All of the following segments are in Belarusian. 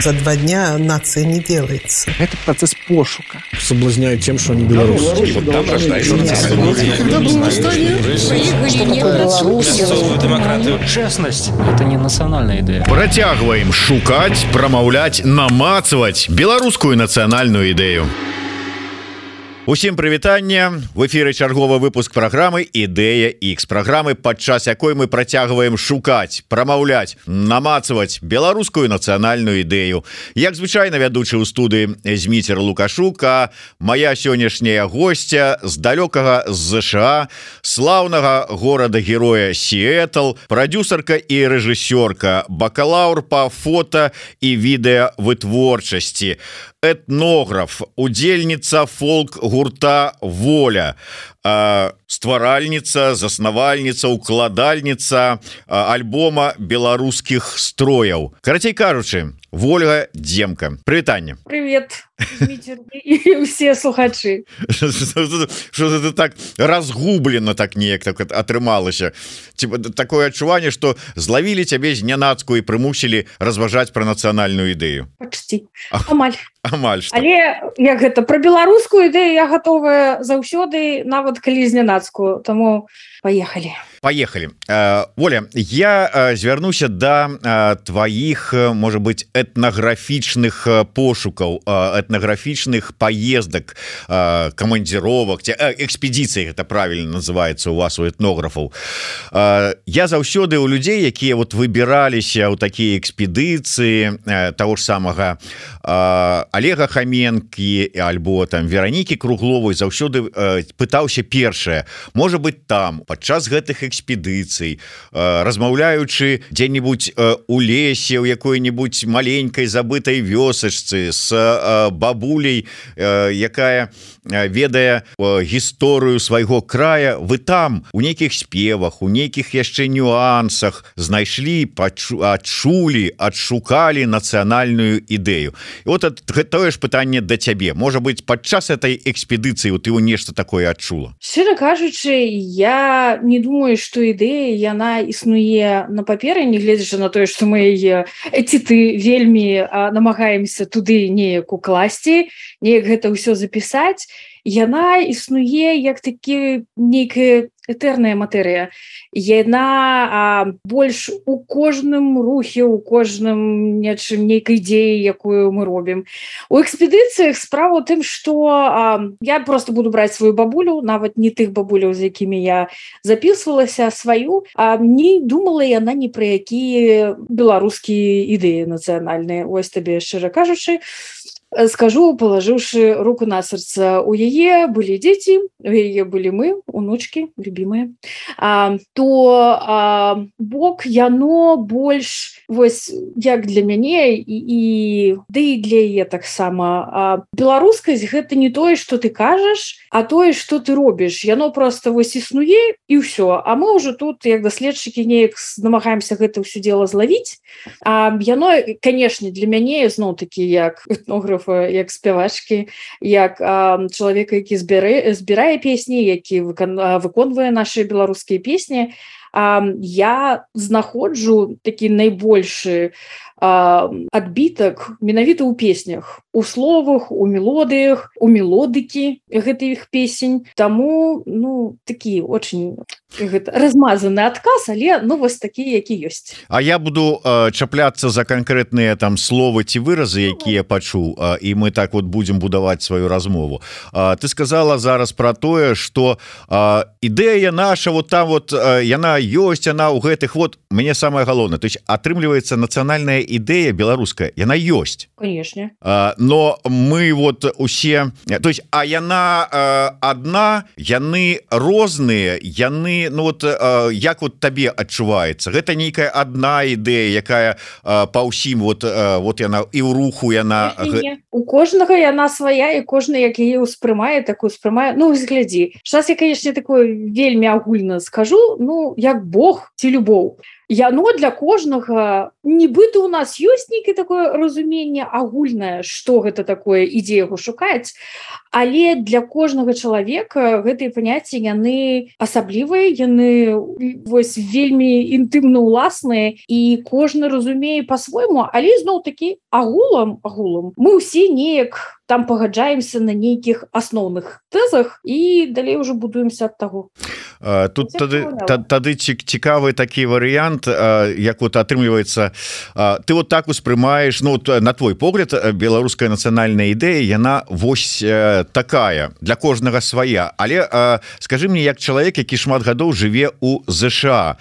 За два дня нация не делается. Это процесс пошука. Соблазняют тем, что они белорусы. Вот там рождается демократию. Честность – это не национальная идея. Працягваем шукаць, прамаўляць, намацаваць беларускую нацыянальную ідэю. Усім прывітання в эфиры чарговы выпуск программы ідэя X программы падчас якой мы працягваем шукаць прамаўляць намацаваць беларускую нацыянальную ідэю. Як звычайна вядучы ў студыі зміцер лукашука моя сённяшняя гостця з далёкага ЗША слаўнага горада героя сиэтл прадюсарка і рэжысёрка бакалаўр по фото і відэа вытворчасці этнограф удзельніца фолк гурта воля стваральніца заснавальніца укладальніца альбома беларускіх строяў. Карацей кажучы Вольга Демка. Прывітанне. Привет все слухачы что ты так разгублена так неяк так атрымалася типа такое адчуванне что злавілі цябе знянацку і прымусілі разважаць про нацыянальную ідэю почти. Амаль. амаль что? але як гэта про беларускую ідэю я готовая заўсёды нават калі знянацкую тому поехали. Поехали. Воля я звярнуся до да, твоих может быть этнаграфічных пошукаў этнаграфічных поездок командировок экспедиции это правильно называется у вас у этнографаў я заўсёды у людей якія вот выбираліся у такие экспедыцыі того ж самага Олега хаменки альбо там веронікі кругловой заўсёды пытаўся першае. Может быть там падчас гэтых экспедыцый размаўляючы дзе-нибудь у лесе у якой-нибудь маленькой забытой вёсачцы с бабулей якая ведае гісторыю свайго края вы там у нейкіх спевах у нейкіх яшчэ нюансах знайшлі пачу адчулі адшукалі нацыянальную ідэю. Вот тое ж пытанне да цябе. Можа быть падчас этой экспедыцыі ты у нешта такое адчула? Шчыра кажучы я не думаю что ідэя яна існуе на паперы негледзячы на тое что мы яе эти ты вельмі намагаемся туды неяк укласці неяк гэта ўсё запісаць яна існуе як такі нейкая этэрная матэрыя. Яна а, больш у кожным рухе у кожным нечым нейкай дзеі якую мы робім. У экспедыцыях справа тым что я просто буду браць сваю бабулю нават не тых бабуляў з якімі я записывалася сваю. А не думала яна ні пра якія беларускія ідэі нацыянальныя. Ось табе шчыра кажучы скажу положыўшы руку на сэрца у яе былі дзеці у яе былі мы унучки любимые. А, то а, бок яно больш вось як для мяне і, і ды і для яе таксама беларускасць гэта не тое что ты кажаш а тое что ты робіш яно просто вось існуе і ўсё А мы уже тут як даследчыкі неяк намагаемся гэта ўсё дело злавіць а яно канешне для мяне зноў такі як этнограф фотографа як спявачкі як чалавека які збярэ збірае песні які выконвае наши беларускія песні я знаходжу такі найбольшы адбітак менавіта ў песнях у словах у мелодыях у мелодыкі гэтых песень. Таму ну такі очень размазаны адказ але ну вось такі які ёсць. А я буду э, чапляцца за канкрэтныя там словы ці выразы якія пачуў э, і мы так вот будем будаваць сваю размову. Э, ты сказала зараз про тое что э, ідэя наша вот там вот э, яна ёсць она у гэтых вот мне самое галоўна то есть атрымліваецца нацыянальная ідэя беларуская яна ёсць конечно. Э, но мы вот усе то есть а яна э, одна яны розныя яны ну вот як вот табе адчуваецца? Гэта нейкая одна ідэя якая па ўсім вот вот яна і ў руху яна у кожнага яна свая і кожны як яе ўспрымае так успрымае Ну глядзі сейчас я конечно такое вельмі агульна скажу Ну як Бог ці любоў яно для кожнага нібыта у нас ёсць нейкі такое разуменне агульнае что гэта такое ідзе яго шукаць але для кожнага чалавека гэтыя паняцці яны асаблівыя яны вось вельмі інтымна ўласныя і кожны разумее по-свойму але зноў такі агулам агулам. Мы ўсе неяк там пагаджаемся на нейкіх асноўных тэзах і далей уже будуемся ад таго. Тут тады тады цікавы такі варыянт як вот атрымліваецца ты вот так успрымаеш ну на твой погляд беларуская нацыянальная ідэя яна вось такая для кожнага свая. Але скажи мне як чалавек які шмат гадоў жыве у ЗША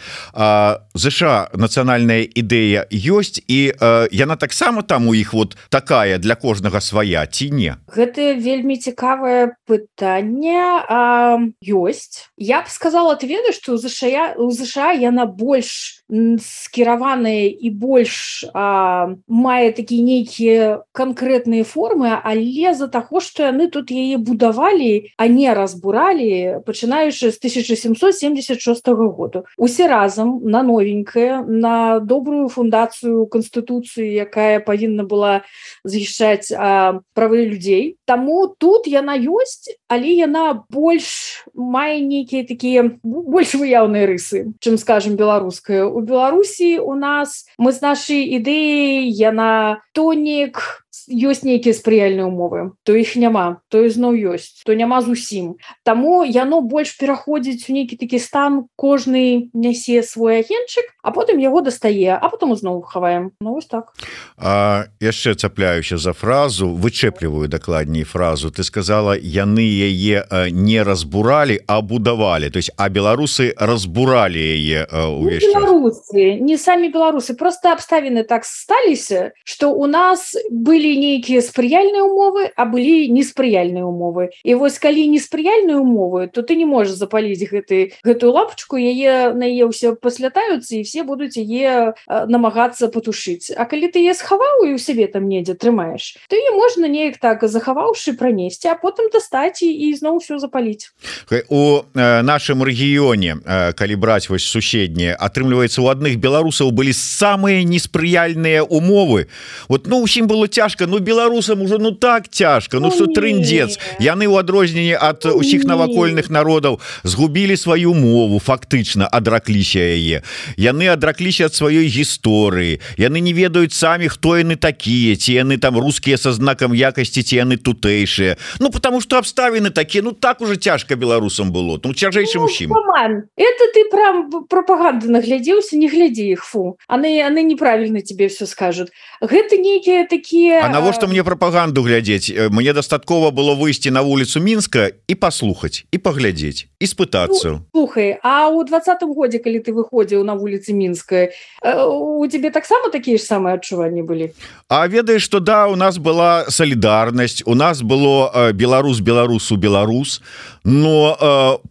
ЗША нацыянальная ідэя ёсць і яна таксама там у іх вот такая для кожнага свая ці не гэта вельмі цікавае пытанне ёсць. Я б сказала ты ведаеш что у ЗША у ЗША яна больш скіраваная і больш а, мае такія нейкія канкрэтныя формы але за таго што яны тут яе будавалі а не разбуралі пачынаючы з 1776 году усе разам на новенькае на добрую фундацыю канстытуцыі якая павінна была захішчаць правы людзей Таму тут яна ёсць але яна больш мае нейкія такія больш выяўныя рысы чым скажем беларуская у беларусі у нас мы з нашай ідэі яна тонік ёсць нейкія спрыяльныя умовы то іх няма то ізноў ёсць то няма зусім. Таму яно больш пераходзіць у нейкі такі стан кожны нясе свой агенчык а потым яго дастае а потом зноў хаваем. Ну вось так. Яшчэ цапляюся за фразу вычэпліваю дакладней фразу. Ты сказала яны яе не разбуралі а будавалі. То есть а беларусы разбуралі яе увесь не самі беларусы. Просто абставіны так сталіся что у нас былі нейкія спрыяльныя умовы а былі неспрыяльныя умовы. І вось калі неспрыяльныя умовы то ты не можешь запаліць гэты гэтую лапочку яе на е ўсе паслятаюцца і все будуць яе намагацца потушыць А калі ты е схаваў і у сябе там недзе трымаеш то і можна неяк так захаваўшы пранесці а потым дастаць і ізноў все запаліць у нашым рэгіёне калі браць вось суседнія атрымліваецца у адных беларусаў былі самыя неспрыяльныя умовы. Вот ну усім было цяжка ну беларусам уже ну так цяжка ну, что трындец. Яны ў адрозненне ад усіх навакольных народаў згубілі сваю мову фактычна адракліся яе. Яны адракліся ад сваёй гісторыі. Яны не ведаюць самі хто яны такія ці яны там рускія со знакам якасці ці яны тутэйшыя. Ну потому что абставіны такія ну так уже цяжка беларусам было ну цяжэйшым усім ну, это ты прям пропаганды наглядзеўся не глядзі іх фу. Они яны неправільна тебе все скажут. Гэта нейкія такія навошта мне прапаганду глядзець? Мне дастаткова было выйсці на вуліцу мінска і паслухаць і паглядзець і спытацца. Слухай А у двадцатым годзе калі ты выходзіў на вуліцы мінская у тебе таксама такія ж самыя адчуванні былі? А ведаеш что да у нас была салідарнасць у нас было беларус беларусу беларус но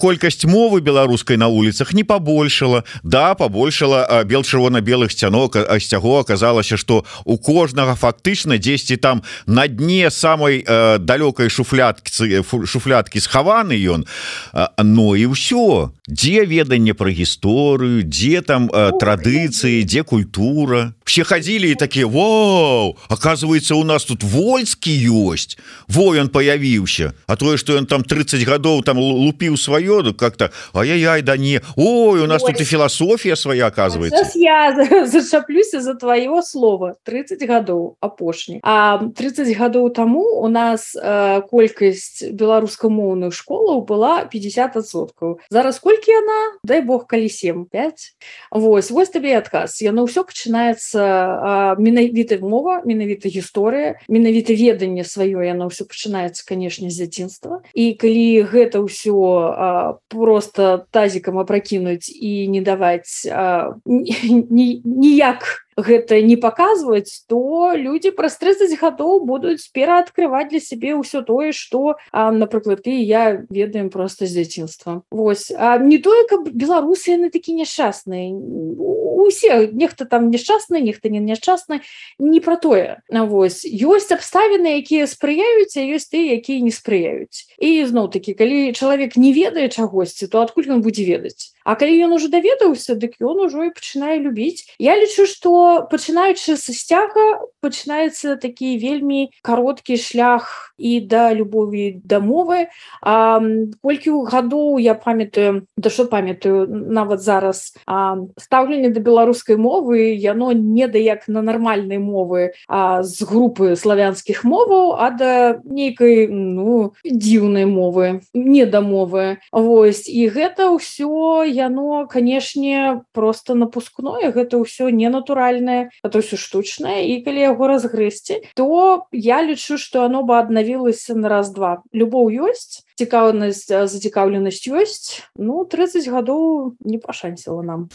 колькасць мовы беларускай на улицах не побольшала. Да побольшала бел чырвона-белых сцянок сцяго аказалася что у кожнага фактычна дзесьці там на дне самой далёкай шуфляткі шуфляткі схаваны ён но і ўсё дзе веданне пра гісторыю дзе там традыцыі дзе культура. Все хадзілі і такія Вау! Оказывается у нас тут вольскі ёсць во ён появіўся а тое что ён там 30 гадоў там лупіў сваё ну как-то. Ай-яй да не. Ой у нас Ой. тут і філасофія свая оказывается. я зачаплюся за твоего слова. 30 гадоў апошні а 30 гадоў тому у нас э, колькасць беларускамоўных школаў была 50соткаў зараз колькі яна дай бог калі 75 Вось вось табе адказ яно ўсё пачынаецца менавіта мова менавіта гісторыя менавіта веданне сваё яно ўсё пачынаецца канешне з дзяцінства і калі гэта ўсё просто тазікам апракінуць і не даваць ніяк гэта не паказваць то людзі праз 30 гадоў будуць пераадкрываць для сябе ўсё тое што напрыклад ты я ведаем просто з дзяцінства. Вось а не тое каб беларусы яны такі няшчасныя. Усе нехта там няшчасны нехта не няшчасны не про тое. Вось ёсць абставіны якія спрыяюць ёсць ты якія не спрыяюць. І зноў такі калі чалавек не ведае чагосьці то адкуль ён будзе ведаць А калі ён уже даведаўся дык ён ужо і пачынае любіць Я лічу што пачынаючы са сцяга пачынаецца такі вельмі кароткі шлях і да любові да мовы А колькі ў гадоў я памятаю да што памятаю нават зараз стаўленне да беларускай мовы яно не да як на нармальнай мовы а з групы славянскіх моваў а да нейкай ну дзіўнай мовы не да мовы Вось і гэта ўсё яно канешне просто напускное. Гэта ўсё ненатуральнае это ўсё штучнае. І калі яго разгрысці то я лічу что оно бы аднавілася на раз-два. Любоў ёсць цікаўнасць зацікаўленасць ёсць ну 30 гадоў не пашанціла нам.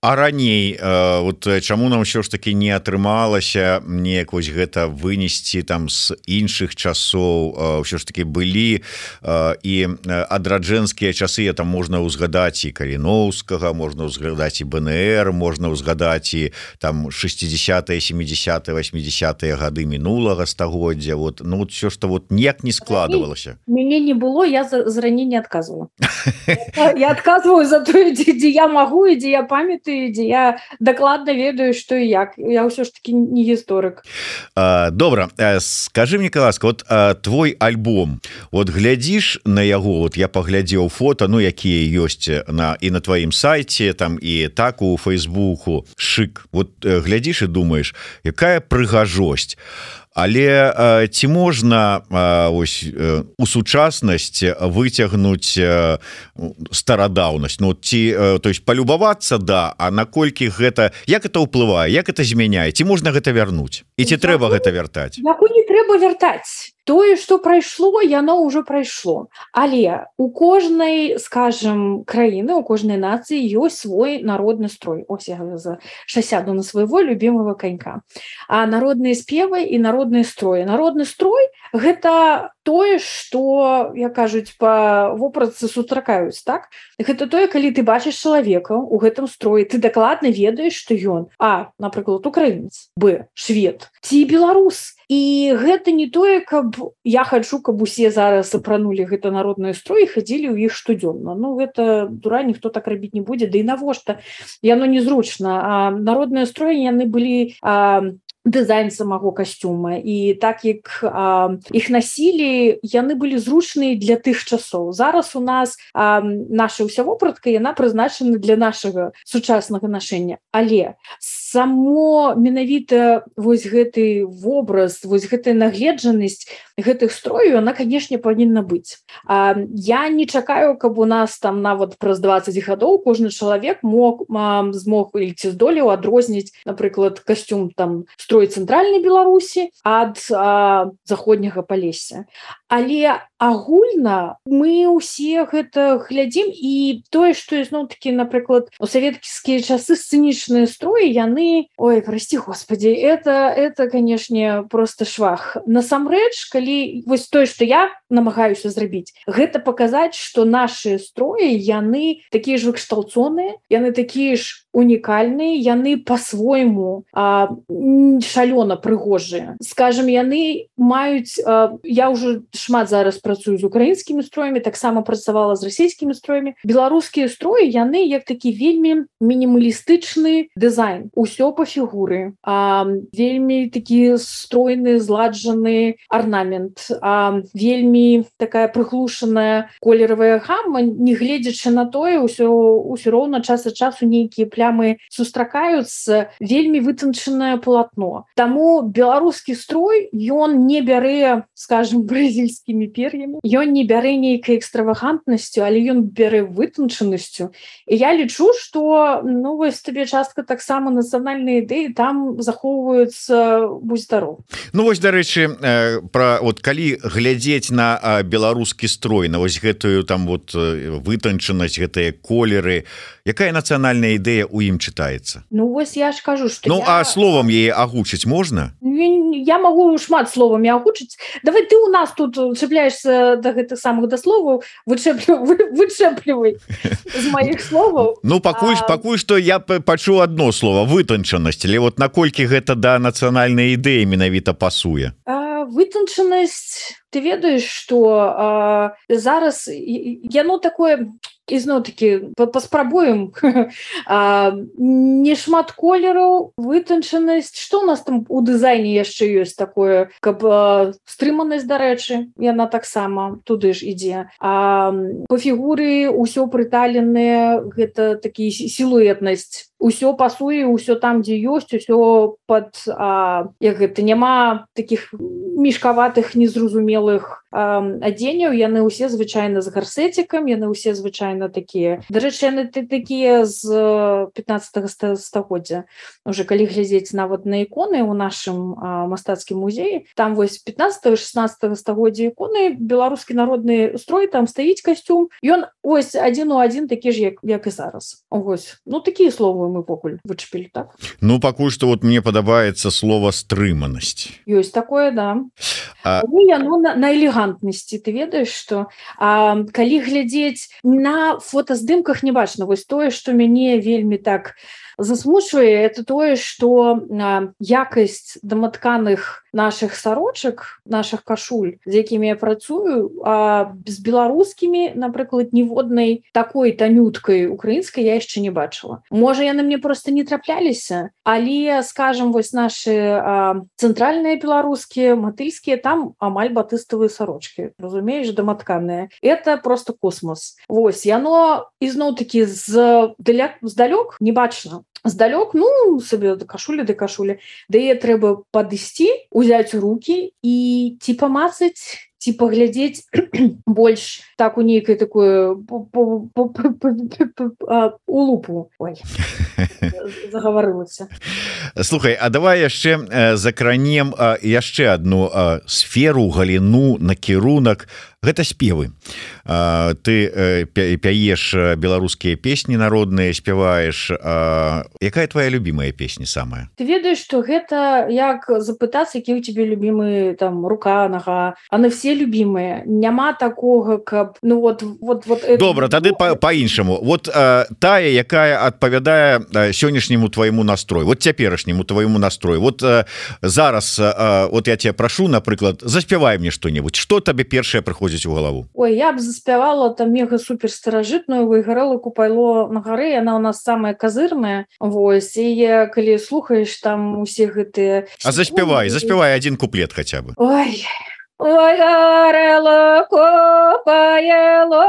А раней э, вот чаму нам ўсё ж таки не атрымалася неяк вось гэта вынесці там з іншых часоў? Ўсё ж таки былі э, і адраджэнскія часы там можна ўзгадаць і каліноўскага можна ўзгадаць і БНР можна ўзгадаць і там 60 70 80 гады мінулага стагоддзя. Вот ну все что вот ніяк не складывалася. Мяне не было я за, за раней не адказвала я адказваю за то дзе я магу і дзе я памятаю дзе я дакладна ведаю что і як. Я ўсё ж таки не гісторык добра скажи мне ласка вот а, твой альбом вот глядзіш на яго вот я паглядзеў фото ну якія ёсць на і на тваім сайте там і так у фейсбуку шик. Вот глядзіш і думаешь якая прыгажосць а але ці можна ось у сучаснасць выцягнуць старадаўнасць? Ну ці то есть палюбавацца да а наколькі гэта як это ўплывае як это змяняе? Ці можна гэта вярнуць? І ці трэба гэта вяртаць? не трэба вяртаць тое что прайшло яно ўжо прайшло але у кожнай скажем краіны у кожнай нацыі ёсць свой народны строй. Ось за шасяду на свайго любимого конька а народныя спевы і народныя строі. Народны строй гэта тое что я кажуць по вопратцы сутракаюць так? Гэта тое калі ты бачыш чалавека у гэтым строі ты дакладна ведаеш что ён а напрыклад украінец бы швед ці беларус і гэта не тое каб я хачу каб усе зараз апранули гэта народныя строі хадзілі ў іх штодзённа. Ну гэта дура ніхто так рабіць не будзе. Да і навошта? Яно незручна. Народныя строі яны былі дызайн самого касцюма і так як а, іх насілі яны былі зручныя для тых часоў зараз у нас наша ўся вопратка яна прызначана для нашага сучаснага нашэння але само менавіта вось гэты вобраз вось гэтая нагледжанасць гэтых строю она канешне павінна быць. А, я не чакаю каб у нас там нават праз 20 гадоў кожны чалавек мог змог ці здолеў адрозніць напрыклад касцюм там строй цэнтральнай беларусі ад заходняга палесся але агульна мы ўсе гэта глядзім і тое што ізноў такі напрыклад у савецкія часы сцэнічныя строі яны ой прости господи это это канешне просто швах. Насамрэч калі вось тое что я намагаюся зрабіць гэта паказаць что наши строі яны такія ж выкшталцоныя яны такія ж унікальныя яны по-свойму шалёна прыгожыя. Скажем яны маюць а, я уже шмат зараз працую з украінскімі строямі таксама працавала з расійскімі строямі. Беларускія строі яны як такі вельмі мінімалістычны дызайн усё по фігуры. А, вельмі такі стройны зладжаны арнамент. А, вельмі такая прыглушаная колеравая гамма не гледзячы на тое ўсё ўсё роўна час ад часу нейкія плямы сустракаюцца вельмі вытанчанае полотно Таму беларускі строй ён не бярэ скажем бразільскімі пер'ямі ён не бярэ нейкай экстравагантнасцю але ён бярэ вытанчанасцю. І я лічу что ну вось табе частка таксама нацыянальныя ідэі там захоўваюцца будь здоров Ну вось дарэчы э, про вот калі глядзець на беларускі строй на вось гэтую там вот вытанчанасць гэтыя колеры якая нацыянальная ідэя у ім чытаецца? Ну вось я ж кажу что Ну я... а словам яе агучыць можна? Я могу шмат словамі агучыць. Давай ты у нас тут чапляешься до гэтых самых да словаў вычэплівай з моих словаў. Ну пакуль а... пакуль что я пачу одно слово вытанчанасць. Але вот наколькі гэта да нацыянальнай ідэі менавіта пасуе? Вытанчанасць ты ведаеш что зараз яно такое ізноў-таки паспрабуем не шмат колераў вытанчанасць что у нас там у дызайне яшчэ ёсць такое? Каб стрыманасць дарэчы яна таксама туды ж ідзе а по фігуры ўсё прыталеныя гэта такі сілуэтнасць усё пасуе ўсё там дзе ёсць усё под як гэта няма таких мешкаватых незразумелых адзенняў. Яны ўсе звычайна з гарсетикам яны ўсе звычайна такія. Дарэчы яны ты такія з 15 стагоддзя. Уже калі глядзець нават на іконы у нашым мастацкім музеі там вось 15 16 стагоддзя іконы беларускі народны строй там стаіць касцюм. Ён ось адзін у адзін такі ж як як і зараз. Ось ну такія словы мы покуль вычапілі так? Ну пакуль что вот мне падабаецца слово стрыманасць ёсць такое да. А... яно на, на элегантнасці ты ведаеш что калі глядзець на фотаздымках не бачна вось тое что мяне вельмі так засмучвае это тое что якасць даматканых наших сарочак наших кашуль з якімі я працую а з беларускімі напрыклад ніводнай такой танюткай украінскай я яшчэ не бачыла можа яны мне просто не трапляліся але скажем вось наши цэнтральныя беларускія матыльскія там амаль батыставыя сарочки разумееш даматканыя это просто космос. Вось яно ізноў-таки з для здалёк не бачна здалёк ну сабе да кашулі да кашулі да е трэба падысці узяць руки і ці памацаць ці паглядзець больш так у нейкай такую у лупу загаварылася слухай а давай яшчэ закранем яшчэ одну сферу галіну накірунак. Гэта спевы ты пяеш беларускія песні народныя спяваеш якая твоя любимая песня самая? Ты ведаеш что гэта як запытацца які у тебе любимы там рука нага а на все любимые. Няма такого каб ну вот вот вот добра тады по-іншаму. Вот тая якая адпавядае сённяшняму твоему настрой вот цяперашняму твоему настрой вот зараз вот я тебя прашу напрыклад заспявай мне что-нибудь что табе першае прыходзіць у галаву? Ой я б заспявала там мега супер старажытную выйграла купайло на гары она у нас самая казырная Вось і я калі слухаеш там усе гэтыя А заспявай заспявай один куплет хотя бы. Ой Ой, гарела, копаело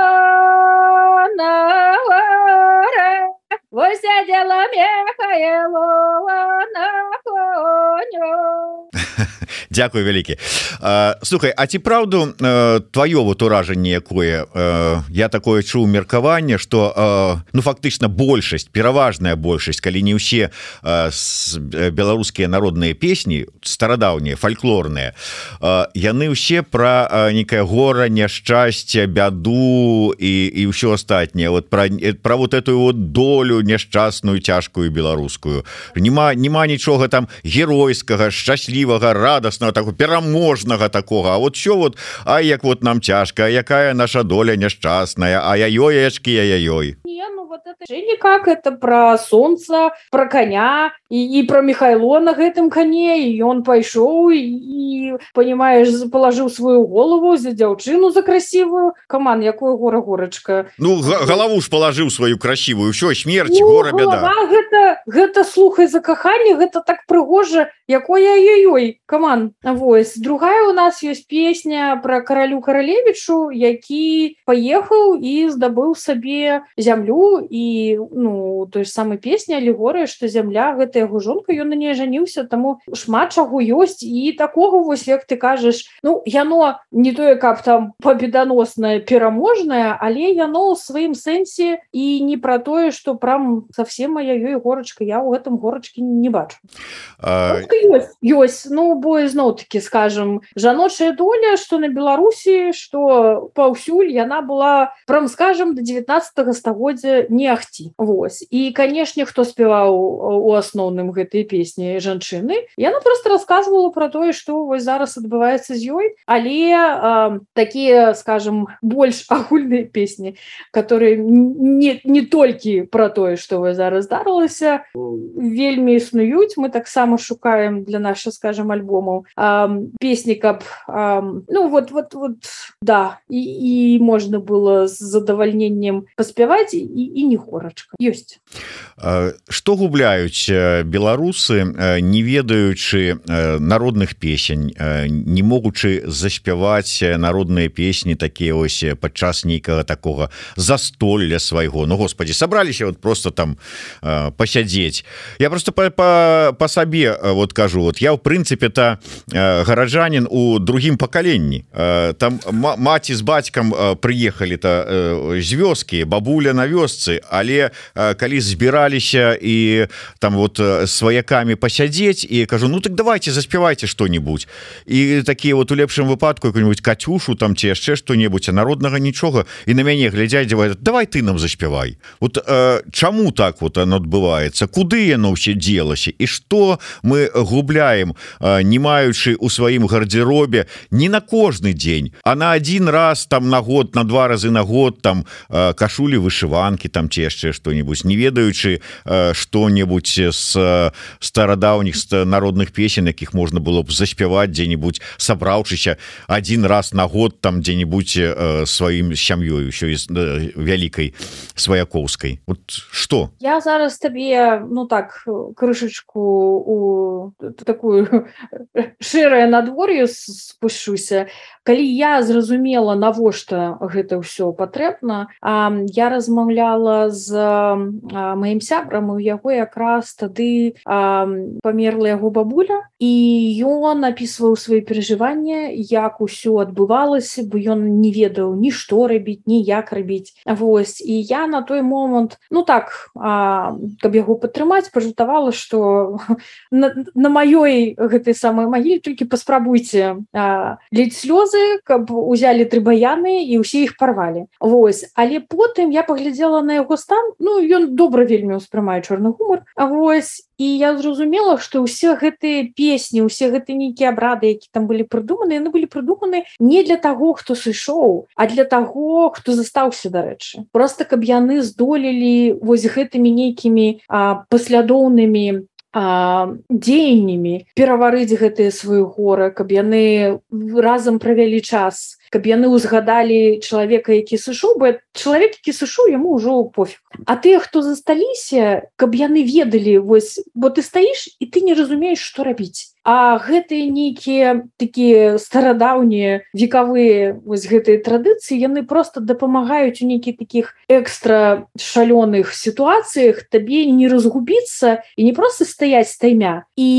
на горе, Вось сядзела мехаело на коню. Дякую вялікі Слухай А ці праўду твоё вот уражанне якое? Я такое чуў меркаванне что ну фактычна большасць пераважная большасць калі не ўсе беларускія народныя песні старадаўнія фальклорныя яны ўсе пра некае гора няшчасце бяду і і ўсё астатняе вот пра пра вот эту вот долю няшчасную цяжкую беларускую няма няма нічога там геройскага шчаслівага радостного такого пераможнага такого А вот що вот А як вот нам цяжка якая наша доля няшчасная А я ёечки я ёй ну вот это никак это про солнце про коня и, и про михайло на гэтым коне и он пайшоў и понимаешь положил свою голову за дзяўчыну за красивую. Команд якую гора горачка ну. голову ж положил свою красивую. Все смерть ну, гора беда. гэта гэта слухай за каханне гэта так прыгожа якое ёй команд Вось. Другая у нас есть песня про каралю каралевичу які поехал і здабыў сабе зямлю і ну той ж самой песня алегорыя что зямля гэта яго жонка ён на не жаніўся таму шмат чаго ёсць. І такого вось як ты кажаш ну яно не тое каб там победоносная пераможная але яно ў сваім сэнсе і не про тое что прям совсем моя ёй горачка. Я у гэтым горачке не бачу. А... ёсць ну бо ізноў-таки скажем жаночая доля что на беларусі что паўсюль яна была прям скажем до 19 стагоддзя не ахці Вось. І канешне хто спяваў у асноўным асноўным гэтай песні жанчыны яна просто рассказывала про тое что вось зараз адбываецца з ёй але э, такія скажем больш агульныя песні которые не не толькі про тое что вы зараз здарылася вельмі існуюць мы таксама шукаем для наша скажем альбомаў песні каб ну вот вот вот да і, і можна было з задавальненнем паспяваць і, і не хорачка ёсць что губляюць беларусы не ведаючы народных песень не могучы заспяваць народныя песні такія ось падчас нейкага такого застолля свайго. Ну Господи сабраліся вот просто там пасядзець. Я просто по, по, по сабе вот кажу вот я в прынцыпе-то гараджанин у другім пакаленні. Там маці з бацькам прыехалі-то з вёскі бабуля на вёсцы але калі збіраліся і там вот сваякамі пасядзець і кажу ну так давайте заспявайте что-нибудь і такие вот у лепшым выпадку какую-нибудь катюшу там ці яшчэ что-нибудь народнага нічога і на мяне глядзяць дзявай давай ты нам заспявай вот э, чаму так вот оно адбываецца куды яно ўсе делася і что мы губляем э, не маючы у сваім гардеробе? Не на кожны дзень а на один раз там на год на два разы на год там э, кашулі вышыванки там ці яшчэ что-нибудь не ведаючы э, что-нибудь с э, старадаўніх народных песен якіх можна было б заспяваць дзе-нибудь сабраўшыся один раз на год там дзе-нибудь э, сваім сям'ёю еще из э, вялікай сваякоўскай. Вот что я зараз табе ну так крышачку у такую шэрае надвор'е спушуся калі я зразумела навошта гэта ўсё патрэбна я размаўляла з маім сябрам у яго якраз тады памерла яго бабуля і ён напісваў свои перажывання як усё адбывалася бы ён не ведаў нішто рабіць ніяк рабіць. Вось і я на той момант ну так а, каб яго падтрымаць пажутавала что на, на маёй гэтай самой магіле толькі паспрабуйце ледь слёзы каб узялі тры баяны і ўсе іх парвалі. Вось але потым я паглядзела на яго стан Ну ён добра вельмі ўспрымае чорны гумар. А вось і я зразумела что ўсе гэтыя песні усе гэты нейкія абрады які там былі прыдуманы яны былі прыдуманы не для таго хто сышоў а для таго хто застаўся дарэчы. Просто каб яны здолелі вось гэтымі нейкімі паслядоўнымі дзеяннямі пераварыць гэтыя сваю горы каб яны разам правялі час каб яны ўзгадалі чалавека які сышоў бы чалавек які сышоў яму ўжо пофіг. А тыя хто засталіся каб яны ведалі вось бо ты стаіш і ты не разумееш што рабіць А гэтыя нейкія такія старадаўнія векавыя вось гэтыя традыцыі яны просто дапамагаюць у нейкіх таких экстра шалёных сітуацыях табе не разгубіцца і не просто стаяць таймя і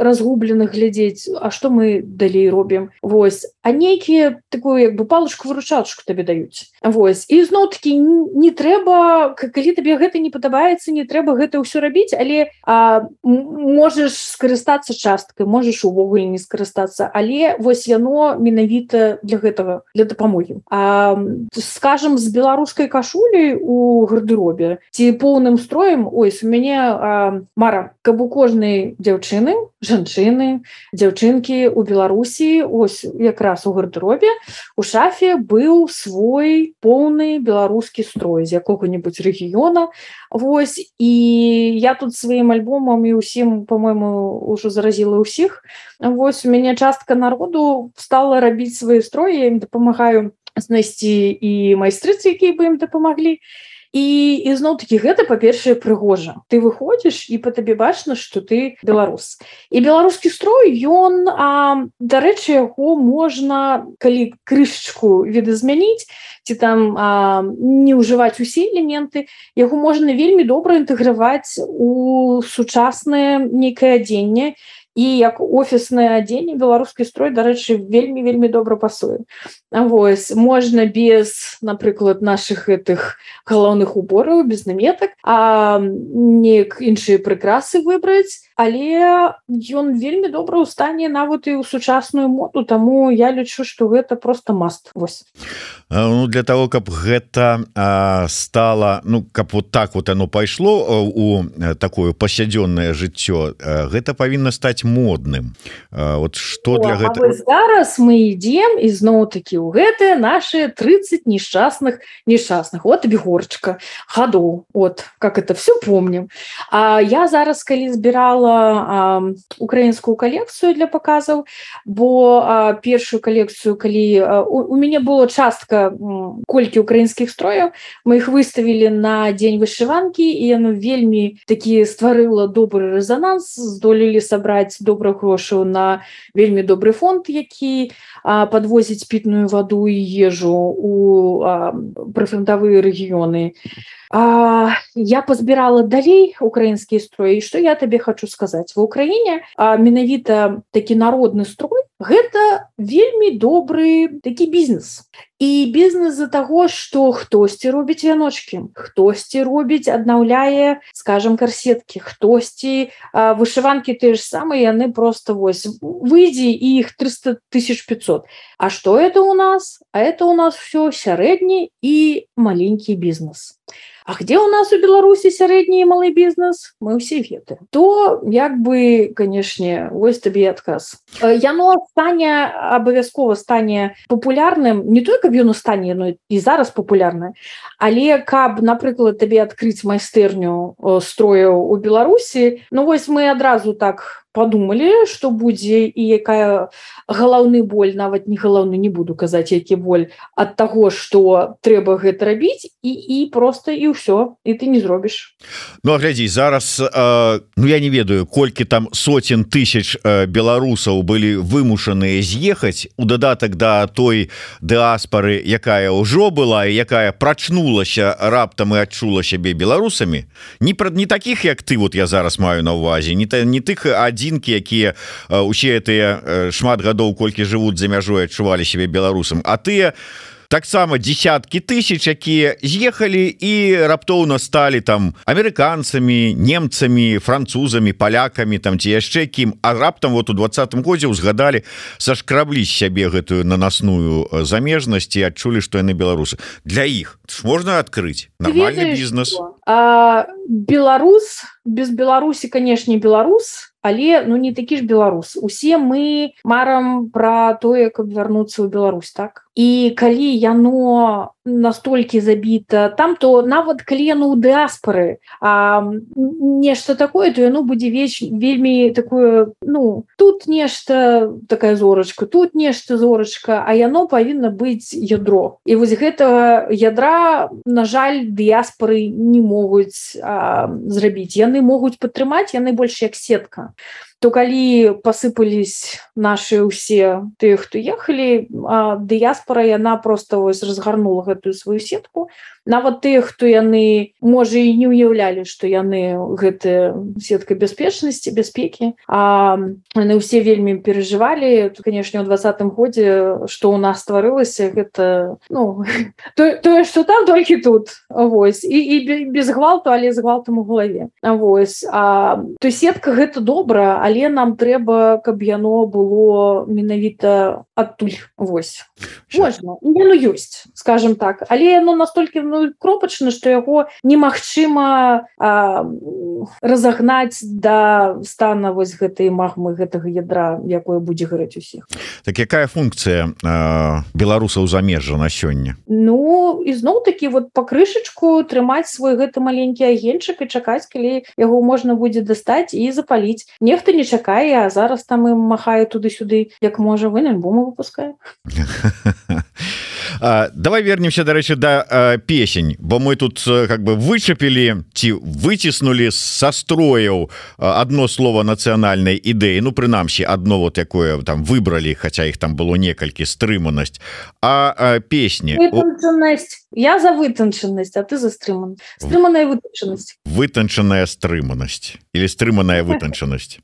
разгубленых глядзець А што мы далей робім. Вось. А нейкія такую як бы палочку выручачку табе даюць. Вось. І зноў таки не трэба калі табе гэта не падабаецца не трэба гэта ўсё рабіць але а, можаш скарыстацца часткай ты можаш увогуле не скарыстацца але вось яно менавіта для гэтага для дапамогі. А скажем з беларускай кашуляй у гардеробе ці поўным строем ось у мяне а, мара каб у кожнай дзяўчыны жанчыны дзяўчынкі у беларусі ось якраз у гардеробе у шафе быў свой поўны беларускі строй з якога-нибудь рэгіёна. Вось і я тут сваім альбомам і ўсім по-моему ўжо заразіла ўсіх Вось у мяне частка народу стала рабіць свае строі ім дапамагаю знайсці і майстрыцы якія бы ім дапамаглі і ізноў такі гэта па-першае прыгожа. Ты выходзіш і по табе бачна что ты беларус. І беларускі строй ён дарэчы яго можна калі крышачку відазмяніць ці там а, не ўжываць усе элементы яго можна вельмі добра інтэграваць у сучаснае нейкае адзенне і як офіснае адзенне беларускі строй дарэчы вельмі вельмі добра пасуе Вось можна без напрыклад наших гэтых галоўных убораў без наметак а неяк іншыя прыкрасы выбраць але ён вельмі добра ў стане нават і ў сучасную моду таму я лічу что гэта просто маст вось. Ну, для того каб гэта а, стала ну каб вот так вот оно пайшло у такое пасядзённое жыццё гэта павінна стаць модным. А, вот что для гэта зараз мы ідем ізноў-таки у гэтыя наши 30 несчастных несчастных вот бегорчка ходу вот как это все помним. А я зараз калі збірала украінскую калекцыю для показаў бо а, першую калекцыю калі а, у, у мяне было частка колькі украінскіх строяў мы их выставілі на дзень вышыванкі і яно вельмі такі стварыла добры рэзананс здолелі сабраць добрых грошаў на вельмі добры фонд які подвозіць пітную ваду і ежу у прафронтавыя рэгіёны а, я пазбірала далей украінскія строі что я табе хочу сказаць в Украіне менавіта такі народны строй гэта вельмі добры такі бізнес. І бізнес за таго что хтосьці робіць вяночки хтосьці робіць аднаўляе скажем карсетки хтосьці вышыванки ты ж самыя яны просто вось выйдзе іх 300 тысяч 500 А что это у нас? А это у нас все сярэдні і маленькі бізнес А где у нас у Беларусі сярэдні малы бізнес мы ўсе веды то як бы канешне вось табе адказ. Яно стане абавязкова стане популярным не только каб ён у стане но і зараз популярна але каб напрыклад табе адкрыць майстэрню строяў у Беларусі Ну вось мы адразу так подумалі что будзе і якая галаўны боль нават не галаўны не буду казаць які боль ад таго что трэба гэта рабіць і і просто і ўсё і ты не зробіш Ну глядзі зараз э, Ну я не ведаю колькі там соцен тысяч э, беларусаў былі вымушаныя з'ехаць у дадатак да той дыаспары якая ўжо была і якая прачнулася раптам і адчула сябе беларусамі не пра не таких як ты вот я зараз маю на увазе не та не тых адзін адзінкі якія усе гэтыя шмат гадоў колькі жывуць за мяжой адчувалі себе беларусам а тыя таксама десяткі тысяч якія з'ехалі і раптоўна сталі там амерыканцамі немцамі французамі палякамі там ці яшчэ кім. А раптам вот у двадцатым годзе узгадалі сашкраблі сябе гэтую нанасную замежнасць і адчулі што яны беларусы. Для іх можна адкрыць нормальный бізнес. беларус без беларусі канешне беларус але ну не такі ж беларус. Усе мы марам про тое каб вярнуцца ў Беларусь так? І калі яно настолькі забіта там то нават клену ў дыаспоры нешта такое то яно будзе веч вельмі такое ну тут нешта такая зорачка тут нешта зорачка а яно павінна быць ядро. І вось гэта ядра на жаль дыаспоры не могуць зрабіць яны могуць падтрымаць яны больш як сетка то калі посыпались наши усе тыя хто ехалі дыяспора яна просто вось разгарнула гэтую сваю сетку нават тыя хто яны можа і не ўяўлялі что яны гэтыя сетка бяспечнасці бяспекі. А яны ўсе вельмі перажывалі. Конечно у двадцатым годзе что у нас стварылася гэта ну тое то, что там толькі тут. Вось. І, і без гвалту але з гвалтам у голове Вось. А то сетка гэта добра але нам трэба каб яно было менавіта адтуль. Восьось можна. Ну ёсць скажем так. Але яно настолькі ну, кропачна что яго немагчыма разагнаць да стана вось гэтай магмы гэтага ядра якое будзе гарэць усіх. Так якая функцыя беларусаў замежжа на сёння? Ну ізноў такі вот па крышачку трымаць свой гэты маленькі агеньчык і чакаць калі яго можна будзе дастаць і запаліць. Нехта не чакае а зараз там і махае туды-сюды як можа вы альбому выпускае давай вернемся дарэчы да песень. Бо мы тут как бы вычапілі ці выціснули са строяў одно слово нацыянальнай ідэі ну прынамсі одно вот якое там выбралі хотя их там было некалькі стрыманасць а песні я за вытанчанасць а ты за стрыман стрыманая вытанчанасць вытанчаная стрыманасць или стрыманая вытанчанасць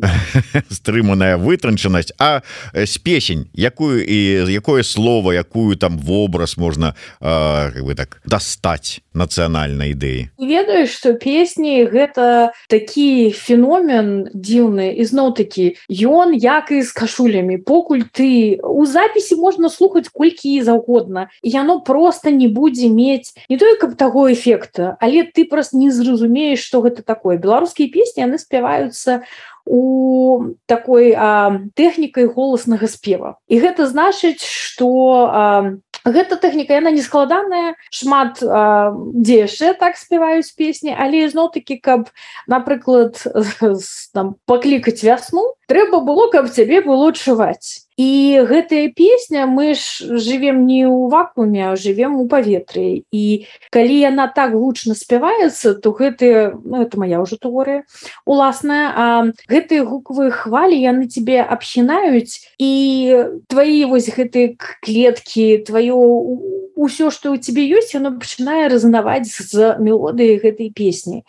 стрыманая вытанчанасць а с песень якую і якое слово якую там вобраз можна как бы так дастаць нацыянальнай ідэі ведаеш что песні гэта такі феномен дзіўны ізноў такі ён як і з кашулямі покуль ты у запіси можна слухаць колькі заўгодна яно просто не будзе мець не только каб таго эфекта але ты просто не зразумееш что гэта такое. Беларускія песні яны спяваюцца у такой тэхнікай голаснага спева. І гэта значыць что гэта тэхніка яна не складаная шмат дзе яшчэ так спяваюць песні але зноў-таки каб напрыклад там паклікаць вясну трэба было каб цябе было чуваць і гэтая песня мы ж живвем не ў вакууме живвем у паветры. І калі яна так гучна спяваецца то гэты ну, это моя ўжо тэорыя уласная а гэтыя гукавыя хвалі яны тебе абхінаюць. І твои вось гэтыя клеткі твоё ўсё что у тебе ёсць оно пачынае разнаваць з мелодыяй гэтай песні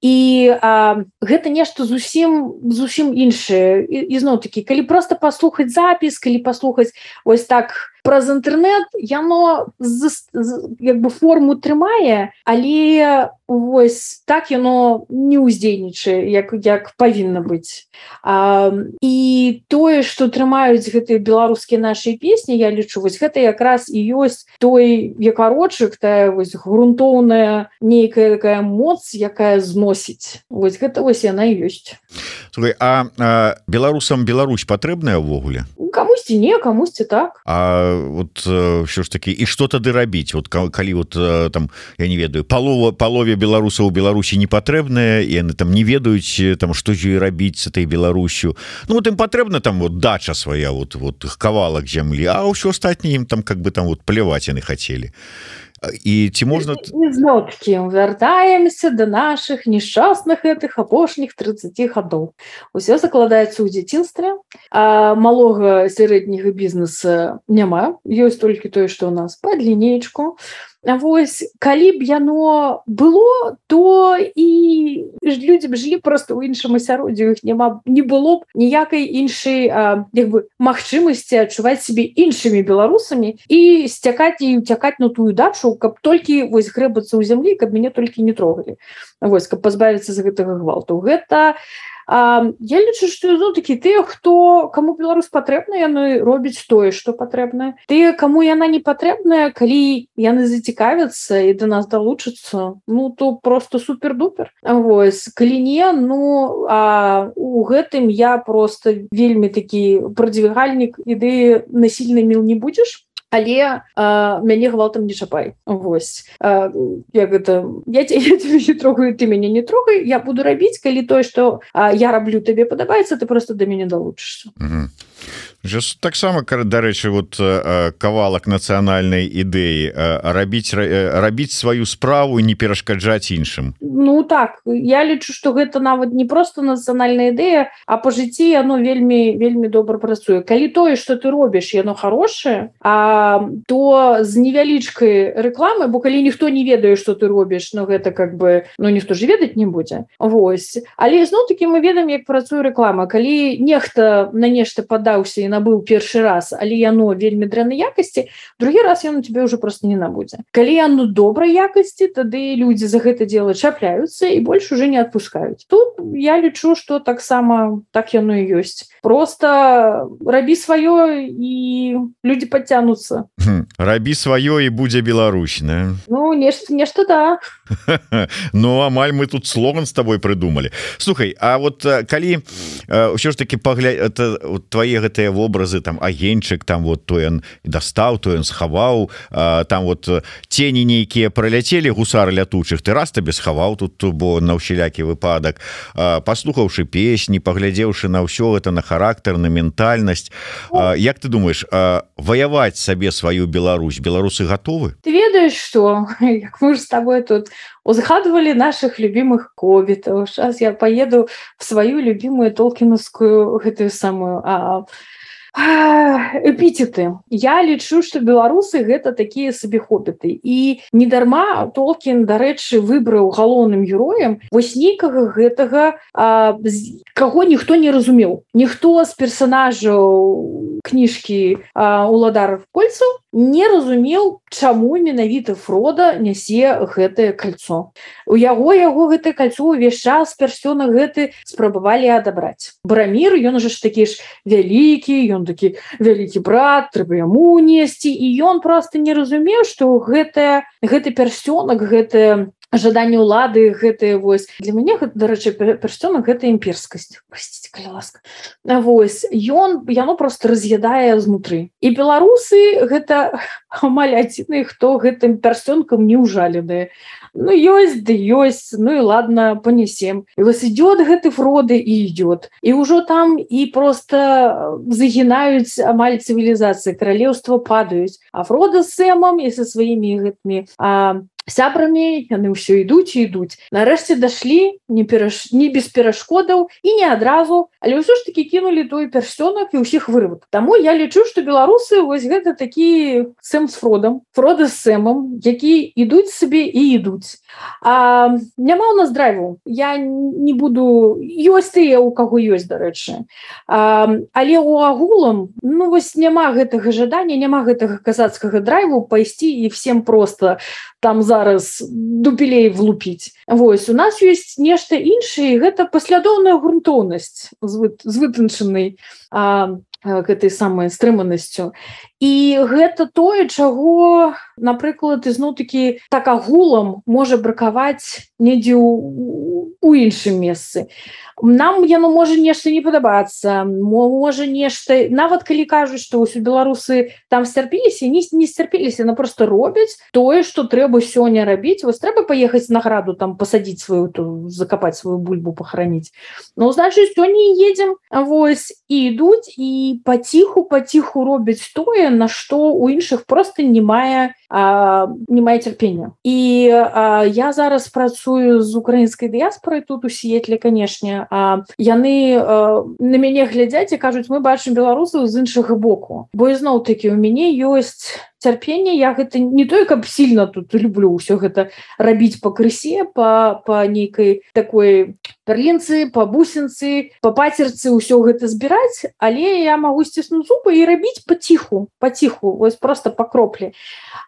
і а, гэта нешта зусім зусім іншае. Ізноў-такі калі просто паслухаць запіс калі паслухаць ось так праз інтэрнет яно як бы форму трымае але вось так яно не ўздзейнічае як як павінна быць. А, і тое что трымаюць гэтыя беларускія наши песні я лічу вось гэта якраз і ёсць той якарочак тая вось грунтоўная нейкая такая моц якая зносіць. Вось гэта вось яна ёсць. Слухай, а, а беларусам Беларусь патрэбная ўвогуле? Камусьці не камусьці так. А вот що ж таки і что тады рабіць вот калі вот там я не ведаю палова палове беларусаў у Беларусі не патрэбная і яны там не ведаюць там што ж рабіць с этой Беларусю Ну вот ім патрэбна там вот дача свая вот вот кавалак зямлі а ўсё астатні ім там как бы там вот пляваць яны хацелі і ці можна зноткі вяртаемся до наших несчастных гэтых апошніх 30 гадоў усё закладаецца ў дзяцінстве малога сярэдняга бізнеса няма. Ёсць толькі тое што у нас под лінейку Вось калі б яно было то і людзі б жылі просто ў іншым асяроддзі іх няма не было б ніякай іншай бы магчымасці адчуваць сябе іншымі беларусамі і сцякаць і уцякаць на тую дачу каб толькі вось грэбацца ў зямлі каб мяне толькі не трогалі. Вось каб пазбавіцца з гэтага гвалту. Гэта не Я лічу што ну, такі тыя хто каму беларус патрэбна яны робяць тое што патрэбна тыя каму яна не патрэбная калі яны зацікавяцца і да нас далучацца ну то просто супер-дупер. Вось калі не ну а у гэтым я просто вельмі такі прадвігальнік ідэі насільны міл не будзеш але а, мяне гвалтам не чапай. Вось. А, як гэта я, я не трогаю ты мяне не трогай. Я буду рабіць калі тое што я раблю табе падабаецца ты просто да мяне далучышся. Mm -hmm таксама дарэчы вот кавалак нацыянальнай ідэі рабіць рабіць сваю справу не перашкаджаць іншым Ну так я лічу что гэта нават не просто нацыянальная ідэя а по жыцці яно вельмі вельмі добра працуе калі тое что ты робіш яно хорошее а то з невялічкай рекламы бо калі ніхто не ведае что ты робіш но гэта как бы ну ніхто ж ведаць не будзе Вось. Але зноў таки мы ведаем як працуе реклама. Калі нехта на нешта падаўся і набыў першы раз але яно вельмі дрэннай якасці другі раз ён у тебе уже просто не набудзе калі яно добрай якасці тады людзі за гэта дело чапляюцца і больш уже не отпускаюць тут я лічу что таксама так яно і ёсць просто рабі сваё і люди подцянутся рабі сваё і будзе беларусьна ну нешта нешта да. Ну амаль мы тут слоган с тобой придумали. Слухай А вот калі ўсё ж таки пагля это твои гэтыя вобразы там агеньчык там вот то ён дастаў то ён схаваў там вот тені нейкія проляцелі гусары лятучых ты раз табе схаваў тут бо на ўсялякі выпадак паслухаўшы песні паглядзеўшы на ўсё это на характар на ментальнасць Як ты думаешь ваяваць сабе сваю Беларусь? Беларусы готовы? Ты ведаешь что мы с тобой тут узгадывали наших любимых кобітаў сейчас я поеду в сваю любимую толкинскую гэтую самую а эпіцеты я лічу что беларусы гэта такія сабе хобіты і недарма толкін дарэчы выбраў галоўным героем вось нейкага гэтага а, каго ніхто не разумеў ніхто з персонажаў кніжкі уладаров кольцаў не разумеў чаму менавіта фрода нясе гэтае кольцо у яго яго гэтае кольцо увесь час персёна гэты спрабавалі адабраць. Барамір ён уже ж такі ж вялікі ён такі вялікі брат трэба яму несці. І ён просто не разумеў что гэтая гэты персёнак гэтая ожиданне улады гэтые вось. Для мяне дарэчы персёнак гэта імперскасць. Калі ласка. Вось. Ён яно просто раз'ядае знутры. І беларусы гэта амаль адзіны хто гэтым персёнкам не ўжаленыя. Ну ёсць ды ёсць ну і ладно понесем і вас идет гэты фроды і идет і ўжо там і просто загінаюць амаль цывілізацыі каралеўства падаюць. А фрода сэмам і со сваімі гэтымі а сябрамі яны ўсё ідуць і ідуць нарэшце дашлі не пераш не без перашкодаў і не адразу але ўсё ж таки кінулі той персёнак і ўсіх вырват Таму я лічу что беларусы вось гэта такі сэм с фродам фрода з сэмам які ідуць сабе і ідуць а няма у нас драйву я не буду ёсць тыя у каго ёсць дарэчы але у агулам ну вось няма гэтага жадання няма гэтага казацкага драйву пайсці і всем просто там зараз дупелей влупіць. Вось у нас ёсць нешта іншае гэта паслядоўная грунтоўнасць з вытанчанай гэтай самай стрыманасцю. І гэта тое чаго напрыклад ізноў-такі так агулам можа бракаваць недзе у іншым месцы. Нам яно можа нешта не падабацца можа нешта. Нават калі кажуць што ўсё беларусы там сцярпіліся не не сцярпіліся на просто робяць тое што трэба сёння рабіць. Вось трэба паехаць награду там пасадзіць сваю ту закапаць сваю бульбу пахараніць. Ну значит сёння едзем. Вось і ідуць і паціху паціху робяць тое на што у іншых просто не мае не мае цярпення і а, я зараз працую з украінскай дыяспорай тут у сетле канешне а яны а, на мяне глядзяць і кажуць мы бачым беларусаў з іншага боку бо ізноў такі у мяне ёсць цярпення я гэта не той каб сильно тут люблю ўсё гэта рабіць по крысе по по нейкай такой перлінцы по бусінцы по пацерцы ўсё гэта збіраць але я могу сціснуць зубы і рабіць паціху паціху вось просто по кроплі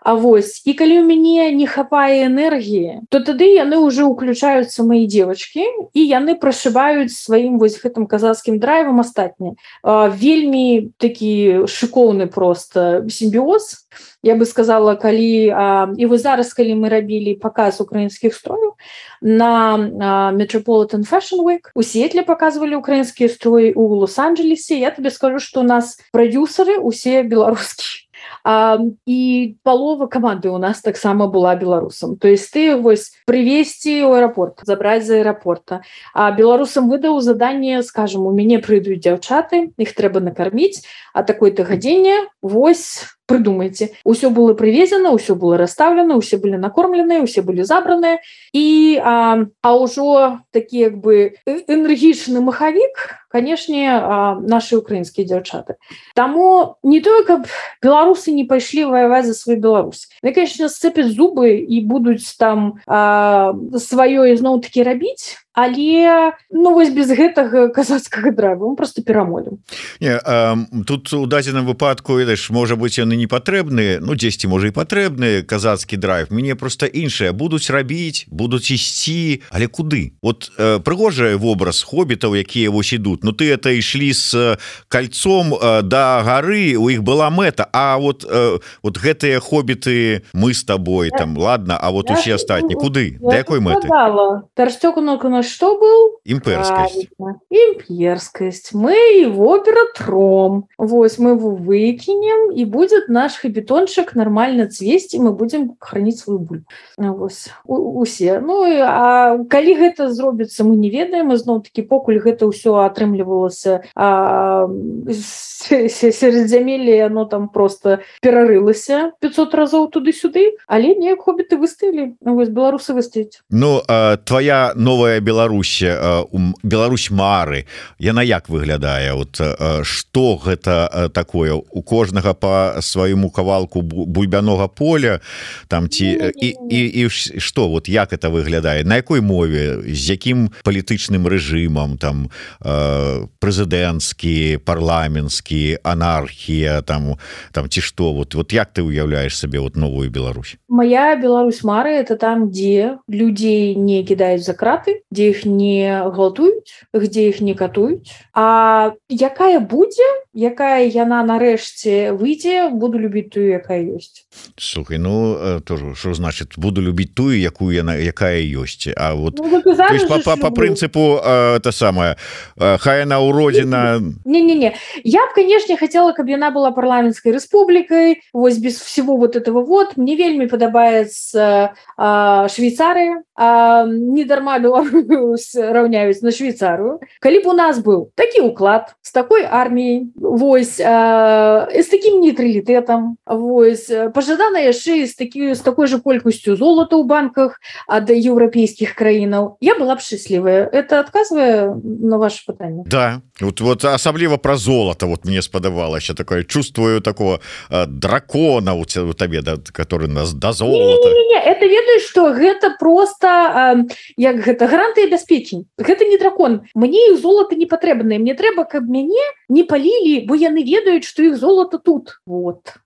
А вось і калі у мяне не хапае энергіі то тады яны уже уключаюцца мои девочки і яны прашыбаюць сваім вось гэтым казацкім драйвам астатні вельмі такі шыкоўны просто сімбіоз я бы сказала калі а, і вы зараз калі мы рабілі паказ украінскіх строяў на метрополитен fashion week у сетле показывалі украінскія строі у лос-анджелесе. Я тебе скажу что у нас продюсеры усе беларускія а, і палова каманды у нас таксама была беларусам то есть ты вось привесці у аэрапорт забраць за аэрапорта а беларусам выдаў заданне скажем у мяне прыйдуць дзяўчаты іх трэба накарміць а такой-то гадзіне вось прыдумайце. Ўсё было прывезена ўсё было расставлена усе былі накормленыя усе былі забраныя. І а, а ўжо такі як бы энергічны махавік канешне наши украінскія дзяўчаты. Таму не тое каб беларусы не пайшлі ваяваць за свой Беларусь. Ну, конечно сцепяць зубы і будуць там сваё ізноў-таки рабіць але ну вось без гэтага казацкага драйва просто перамолем тут у дадзеным выпадку ведаеш можа быть яны не патрэбны ну дзесьці можа і патрэбны казацкі драйв. Мне просто іншыя будуць рабіць будуць ісці але куды? Вот прыгожая вобраз хобітаў якія вось ідут Ну ты это ішлі с кольцом э, да гары у іх была мэта. А вот вот гэтыя хобіты мы с тобой там ладно А вот усе астатні куды? да якой мэты? перстёку на что был? Имперскость. Имперскость. Мы его ператром Вось мы его выкинем и будет наш хабитончик нормально цвесці мы будем хранить свою буль усе. Ну а калі гэта зробіцца мы не ведаем. Зноў-таки покуль гэта ўсё атрымлівалася сяродзямелі оно там просто перарылася 500 разоў туды-сюды. Але неяк хобіты выставілі вось беларусы выстаіць Ну твоя новая Беларусі Беларусь мары. Яна як выглядае? Вот что гэта такое? У кожнага по свайму кавалку бульбянога поля? Там ці і і что вот як это выглядае? На якой мове? З якім палітычным рэжымам? Там прэзідэнцкі парламенцкі анархія там там ці что вот вот як ты уяўляешь сабе вот новую Беларусь? Моя Беларусь мары это там дзе людзей не кідаюць за краты дзе іх не гвалтуюць где іх не катуюць А якая будзе якая яна нарэшце выйдзе буду любіць тую якая ёсць. Слухай ну э, тоже что значит буду любіць тую якую яна якая ёсць? А вот ну, по, по прынцыпу э, это самое э, хай на уродзіна не-не-не я б конечно хотела каб яна была парламенской Республикой вось без всего вот этого вот. Мне вельмі падабаецца Швейцарыя. Не дарма Беларусь раўняюць на Швейцарию калі б у нас был такі уклад с такой арміяй Вось з таким нейтралітэтам Вось пожадана яшчэ з такі з такой же колькасцю золота ў банках ад еўрапейскіх краінаў. Я была б счастлівая это адказвае на ваше пытанне? Да. Вот вот асабліва про золото вот мне спадавалася такое чувствую такого дракона у тебя табе да который нас до золота. Не, не, не, это ведаешь что гэта просто як гэта гранты і бяспечень гэта не дракон. Мне их золото не патрэбнае мне трэба каб мяне не палілі бо яны ведаюць что их золото тут. Вот.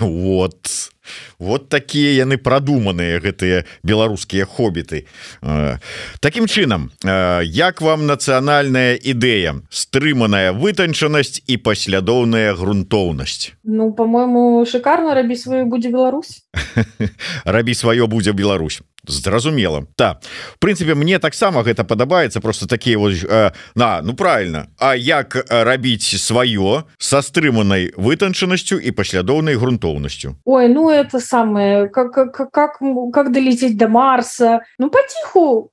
Вот. Вот такія яны прадуманыя гэтыя беларускія хобіты. Такім чынам як вам нацыянальная ідэя? Стрыманая вытанчанасць і паслядоўная грунтоўнасць. Ну по-моему шикарно рабі сваю будзе Беларусь. Рабі сваё будзе Беларусь зразумела. Та в прынцыпе мне таксама гэта падабаецца просто такія вот э, на ну правильно А як рабіць сваё со стрыманай вытанчанасцю і паслядоўнай грунтоўнасцю Ой ну это самое как как как, как долететь до Марса? Ну потиху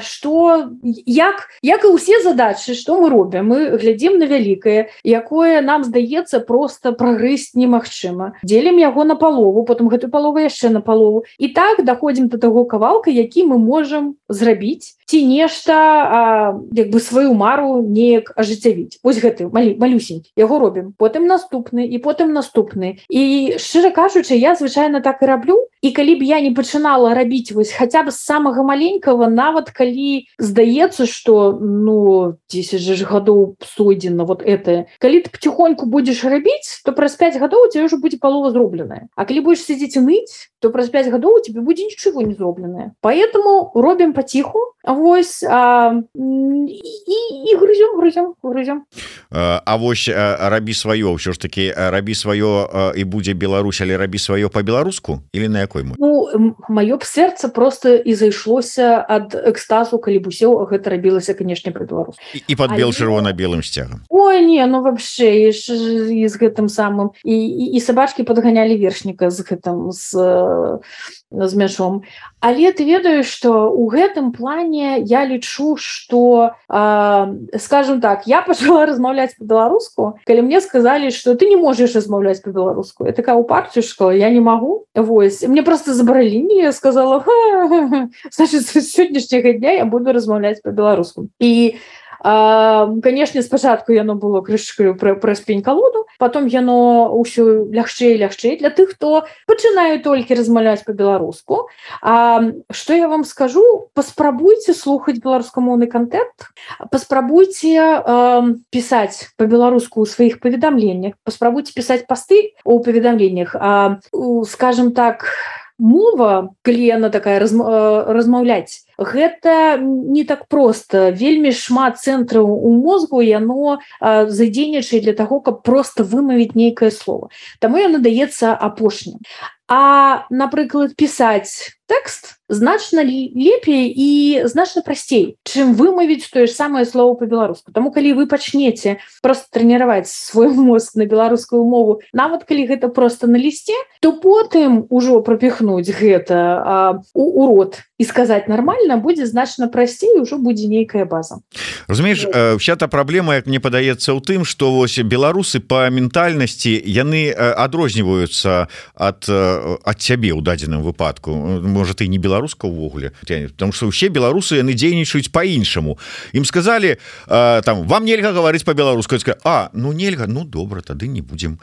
что як як і усе задачи что мы робім мы глядзім на вялікае якое нам здаецца просто прагрысць немагчыма. Делім яго на палову потом гэтую палову яшчэ на палову. І так доходим до того кавалка які мы можем зрабіць ці нешта як бы сваю мару неяк ажыццявіць. Ось гэты малі малюсень яго робім. Потым наступны і потым наступны. І шчыра кажучы я звычайно так і раблю. І калі б я не пачынала рабіць вось хаця бы з самага маленького нават калі здаецца что ну 10 же ж гадоў сойдзена вот это. Калі ты потихоньку будешь рабіць то праз 5 гадоў у тебя уже будзе палова зробленая. А калі будешь сидзець ныць то праз 5 гадоў тебе будзе нічого не зробленае. Поэтому робім паціху Вось а, і, і грызем грызем грызем А вось рабі сваё ўсё ж таки рабі сваё і будзе Беларусь але рабі сваё по-беларуску или на якой ну, маё б сэрца просто і зайшлося ад экстазу калі б усё гэта рабілася канешне про беларус і, і под бел чырвона-белым сцягам? Ой не ну вообще і з гэтым самым. І, і, і сабачки подганялі вершніка з гэтым з з мяшом але ты ведаеш что у гэтым плане я лічу что скажем так я пожала размаўляць по-беларуску калі мне сказали что ты не можешь размаўляць по-беларуску это такая у партюшка я не могу Вось мне просто забралі не сказала значит сённяшняга дня я буду размаўляць по-беларуску і канешне спачатку яно было крышкаю пра, праз пень калоду потом яно ўсё лягчэй лягчэй для тых хто пачынаю толькі размаўляць по-беларуску что я вам скажу паспрабуйте слухаць беларускамоўны контент паспрабуйте пісаць по-беларуску у сваіх паведамленнях паспрабуйте пісаць пасты у паведамленнях. Скажем так мова калі яна такая размаўляць. Гэта не так просто вельмі шмат цэнтраў у мозгу яно задзейнічае для того каб просто вымавіць нейкае слово таму яно даецца апошнім. А напрыклад пісаць тэкст значна лепей і значна прасцей чым вымавіць тое ж самае слово по-беларуску Таму калі вы пачнеце просто трэніраваць свой мозг на беларускую мову нават калі гэта просто на лісце то потым ужо пропіхнуць гэта у урод і сказаць нормально будзе значна прасцей ужо будзе нейкая база. Разумееш вся та праблема як мне падаецца ў тым что вось беларусы по ментальнасці яны адрозніваюцца от ад цябе ў дадзеным выпадку. Может ты не беларус беларуска увогуле потому что усе беларусы яны дзейнічаюць по-іншаму ім сказали там вам нельга гаварыць по-беларуску А ну нельга ну добра тады не будем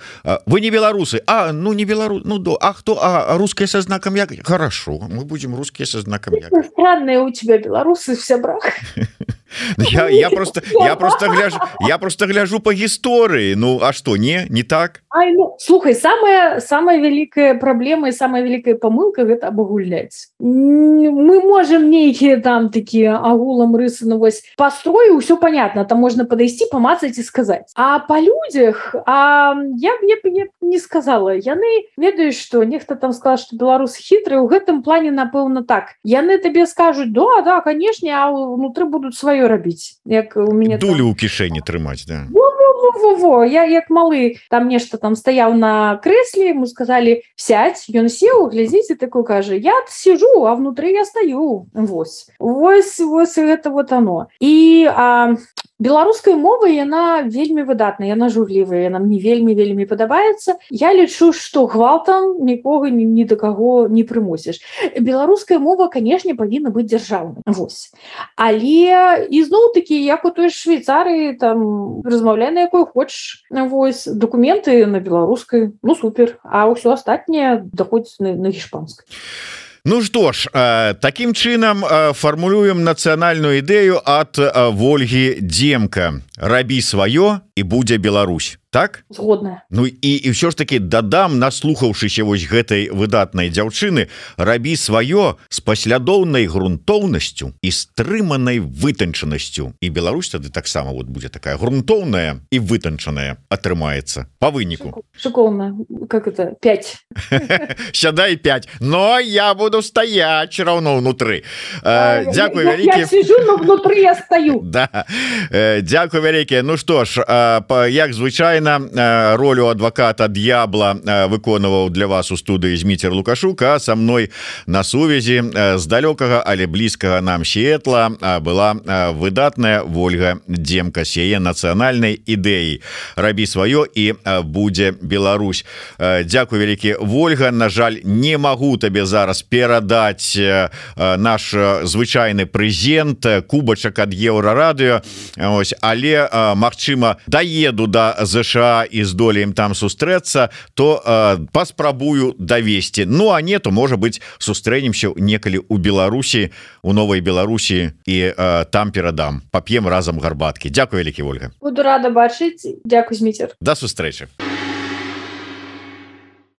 вы не беларусы А ну не беларус Ну до А хто а русские со знаком як? Хорошо мы будем русские со знаком странные у тебя беларусы вся брак я, я просто я просто гляжу я просто гляжу по гісторыі Ну а что не не так? Ай, ну, слухай самая самая великая проблема и самая великая помылка гэта абагульняць мы можем нейкіе там такие агулам рысы ну вось построю все понятно там можно подойти помацать и сказать. А по людях а я мне не, не сказала. Яны ведаюць что нехта там сказал что беларус хітры у гэтым плане напэўна так. Яны табе скажуць да да конечно а внутры будут сваё рабіць як у меня дулю у кішэні трымаць да. Во, во, во, во. я як малы там нешта там стаяў на крэсле ему сказали сядь ён сеў глядзіце такой кажа я сижу а внутри я стаю Вось. Вось вось гэта вот оно. І а беларускай мовы яна вельмі выдатная яна журлівая нам не вельмі вельмі падабаецца я лічу что гвалтам нікога ні, ні да каго не прымусіш беларуская мова канешне павінна быць дзяржаўнай Вось. Але ізноў такі як у той швейцарыі там размаўляй на якой хочаш Вось документы на беларускай ну супер. А ўсё астатняе даходзіць на, на гішпанскай Ну што ж э, таким чынам э, фармулюем нацыянальную ідэю ад э, ольгі демка рабі сваё і будзе Беларусь так? Згодная. Ну і і ўсё ж таки дадам наслухаўшыся вось гэтай выдатнай дзяўчыны рабі сваё з паслядоўнай грунтоўнасцю і стрыманай вытанчанасцю. І Беларусь тады таксама вот будзе такая грунтоўная і вытанчаная атрымаецца по выніку. Шыкоўна. Как это? 5 сядай 5 но я буду стаять равно внутры Дякую вялікі внутри я стаю да. Дякую вялікія Ну што ж як звычайно звычайна ролю адвоката д'ябла выконваў для вас у студыі зміцер лукашука со мной на сувязі з далёкага але блізкага нам сетла была выдатная Вольга демка сее нацыянальнай ідэі рабі сваё і будзе Беларусь Дякую вялікі Вольга На жаль не магу табе зараз перадаць наш звычайны прэзент кубачак ад еўрарадыо ось але Мачыма даеду да ЗШ ЗША і здолеем там сустрэцца то э, паспрабую давесці Ну а не то можа быть сустрэнемся некалі у Беларусі у новой Беларусі і э, там перадам пап'ем разам гарбаткі Дякую вялікі Ольга. Буду рада бачыць Дякую міцер да сустрэчы